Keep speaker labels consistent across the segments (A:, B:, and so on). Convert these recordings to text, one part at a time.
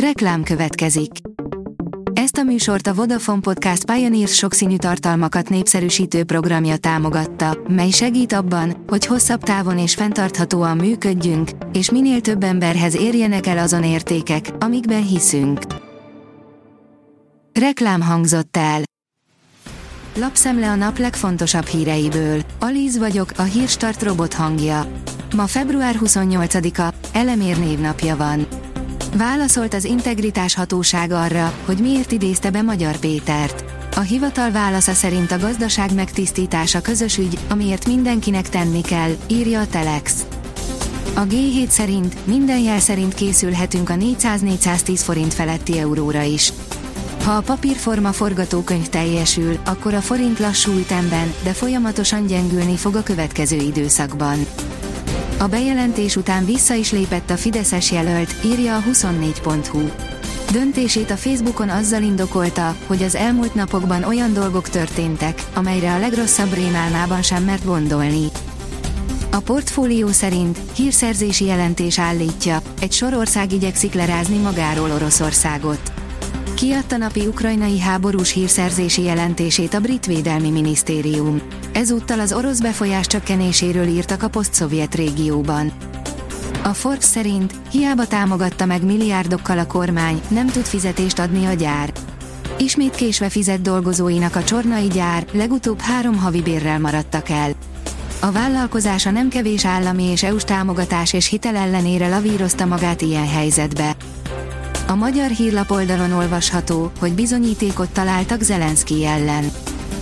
A: Reklám következik. Ezt a műsort a Vodafone Podcast Pioneers sokszínű tartalmakat népszerűsítő programja támogatta, mely segít abban, hogy hosszabb távon és fenntarthatóan működjünk, és minél több emberhez érjenek el azon értékek, amikben hiszünk. Reklám hangzott el. Lapszemle a nap legfontosabb híreiből. Alíz vagyok, a hírstart robot hangja. Ma február 28-a, Elemér névnapja van. Válaszolt az integritás hatóság arra, hogy miért idézte be Magyar Pétert. A hivatal válasza szerint a gazdaság megtisztítása közös ügy, amiért mindenkinek tenni kell, írja a Telex. A G7 szerint minden jel szerint készülhetünk a 400-410 forint feletti euróra is. Ha a papírforma forgatókönyv teljesül, akkor a forint lassú ütemben, de folyamatosan gyengülni fog a következő időszakban. A bejelentés után vissza is lépett a Fideszes jelölt, írja a 24.hu. Döntését a Facebookon azzal indokolta, hogy az elmúlt napokban olyan dolgok történtek, amelyre a legrosszabb rémálmában sem mert gondolni. A portfólió szerint hírszerzési jelentés állítja, egy sor ország igyekszik lerázni magáról Oroszországot. Kiadta napi ukrajnai háborús hírszerzési jelentését a brit védelmi minisztérium. Ezúttal az orosz befolyás csökkenéséről írtak a posztszovjet régióban. A Forbes szerint hiába támogatta meg milliárdokkal a kormány, nem tud fizetést adni a gyár. Ismét késve fizet dolgozóinak a csornai gyár, legutóbb három havi bérrel maradtak el. A vállalkozása nem kevés állami és EU-s támogatás és hitel ellenére lavírozta magát ilyen helyzetbe. A magyar hírlap oldalon olvasható, hogy bizonyítékot találtak Zelenszky ellen.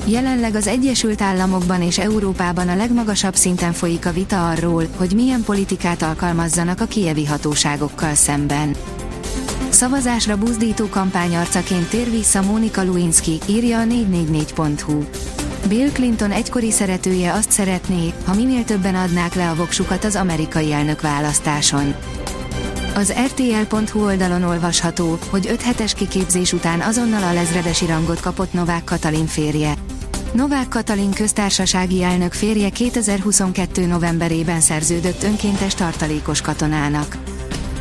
A: Jelenleg az Egyesült Államokban és Európában a legmagasabb szinten folyik a vita arról, hogy milyen politikát alkalmazzanak a kievi hatóságokkal szemben. Szavazásra buzdító kampányarcaként tér vissza Mónika Lewinsky, írja a 444.hu. Bill Clinton egykori szeretője azt szeretné, ha minél többen adnák le a voksukat az amerikai elnök választáson. Az RTL.hu oldalon olvasható, hogy 5 hetes kiképzés után azonnal a lezredesi rangot kapott Novák Katalin férje. Novák Katalin köztársasági elnök férje 2022. novemberében szerződött önkéntes tartalékos katonának.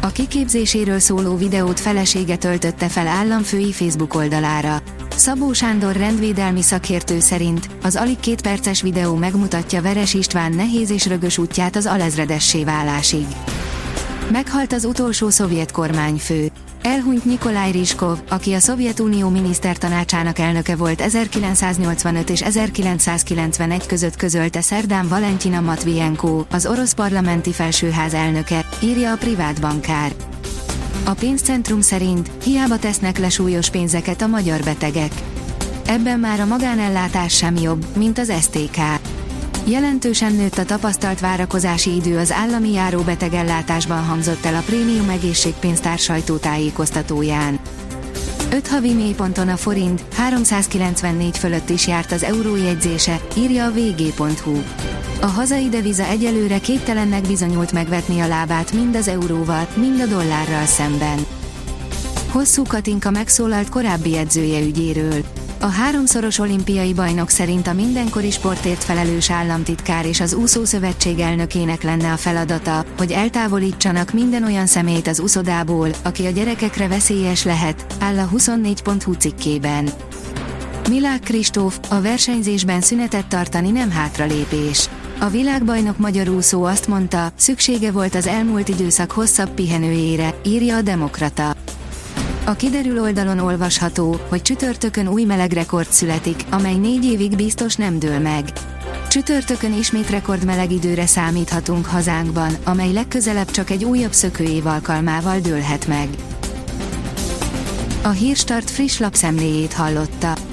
A: A kiképzéséről szóló videót felesége töltötte fel államfői Facebook oldalára. Szabó Sándor rendvédelmi szakértő szerint az alig két perces videó megmutatja Veres István nehéz és rögös útját az alezredessé válásig. Meghalt az utolsó szovjet kormányfő. Elhunyt Nikolaj Riskov, aki a Szovjetunió minisztertanácsának elnöke volt 1985 és 1991 között közölte szerdán Valentina Matvienko, az orosz parlamenti felsőház elnöke, írja a privát bankár. A pénzcentrum szerint hiába tesznek le súlyos pénzeket a magyar betegek. Ebben már a magánellátás sem jobb, mint az STK. Jelentősen nőtt a tapasztalt várakozási idő az állami járóbetegellátásban hangzott el a prémium egészségpénztár sajtótájékoztatóján. 5 havi mélyponton a forint, 394 fölött is járt az eurójegyzése, írja a vg.hu. A hazai deviza egyelőre képtelennek bizonyult megvetni a lábát mind az euróval, mind a dollárral szemben. Hosszú Katinka megszólalt korábbi edzője ügyéről. A háromszoros olimpiai bajnok szerint a mindenkori sportért felelős államtitkár és az úszó szövetség elnökének lenne a feladata, hogy eltávolítsanak minden olyan személyt az uszodából, aki a gyerekekre veszélyes lehet, áll a 24.hu cikkében. Milák Kristóf, a versenyzésben szünetet tartani nem hátralépés. A világbajnok magyar úszó azt mondta, szüksége volt az elmúlt időszak hosszabb pihenőjére, írja a Demokrata. A kiderül oldalon olvasható, hogy csütörtökön új melegrekord születik, amely négy évig biztos nem dől meg. Csütörtökön ismét rekordmeleg időre számíthatunk hazánkban, amely legközelebb csak egy újabb szökőév alkalmával dőlhet meg. A Hírstart friss lapszemléjét hallotta.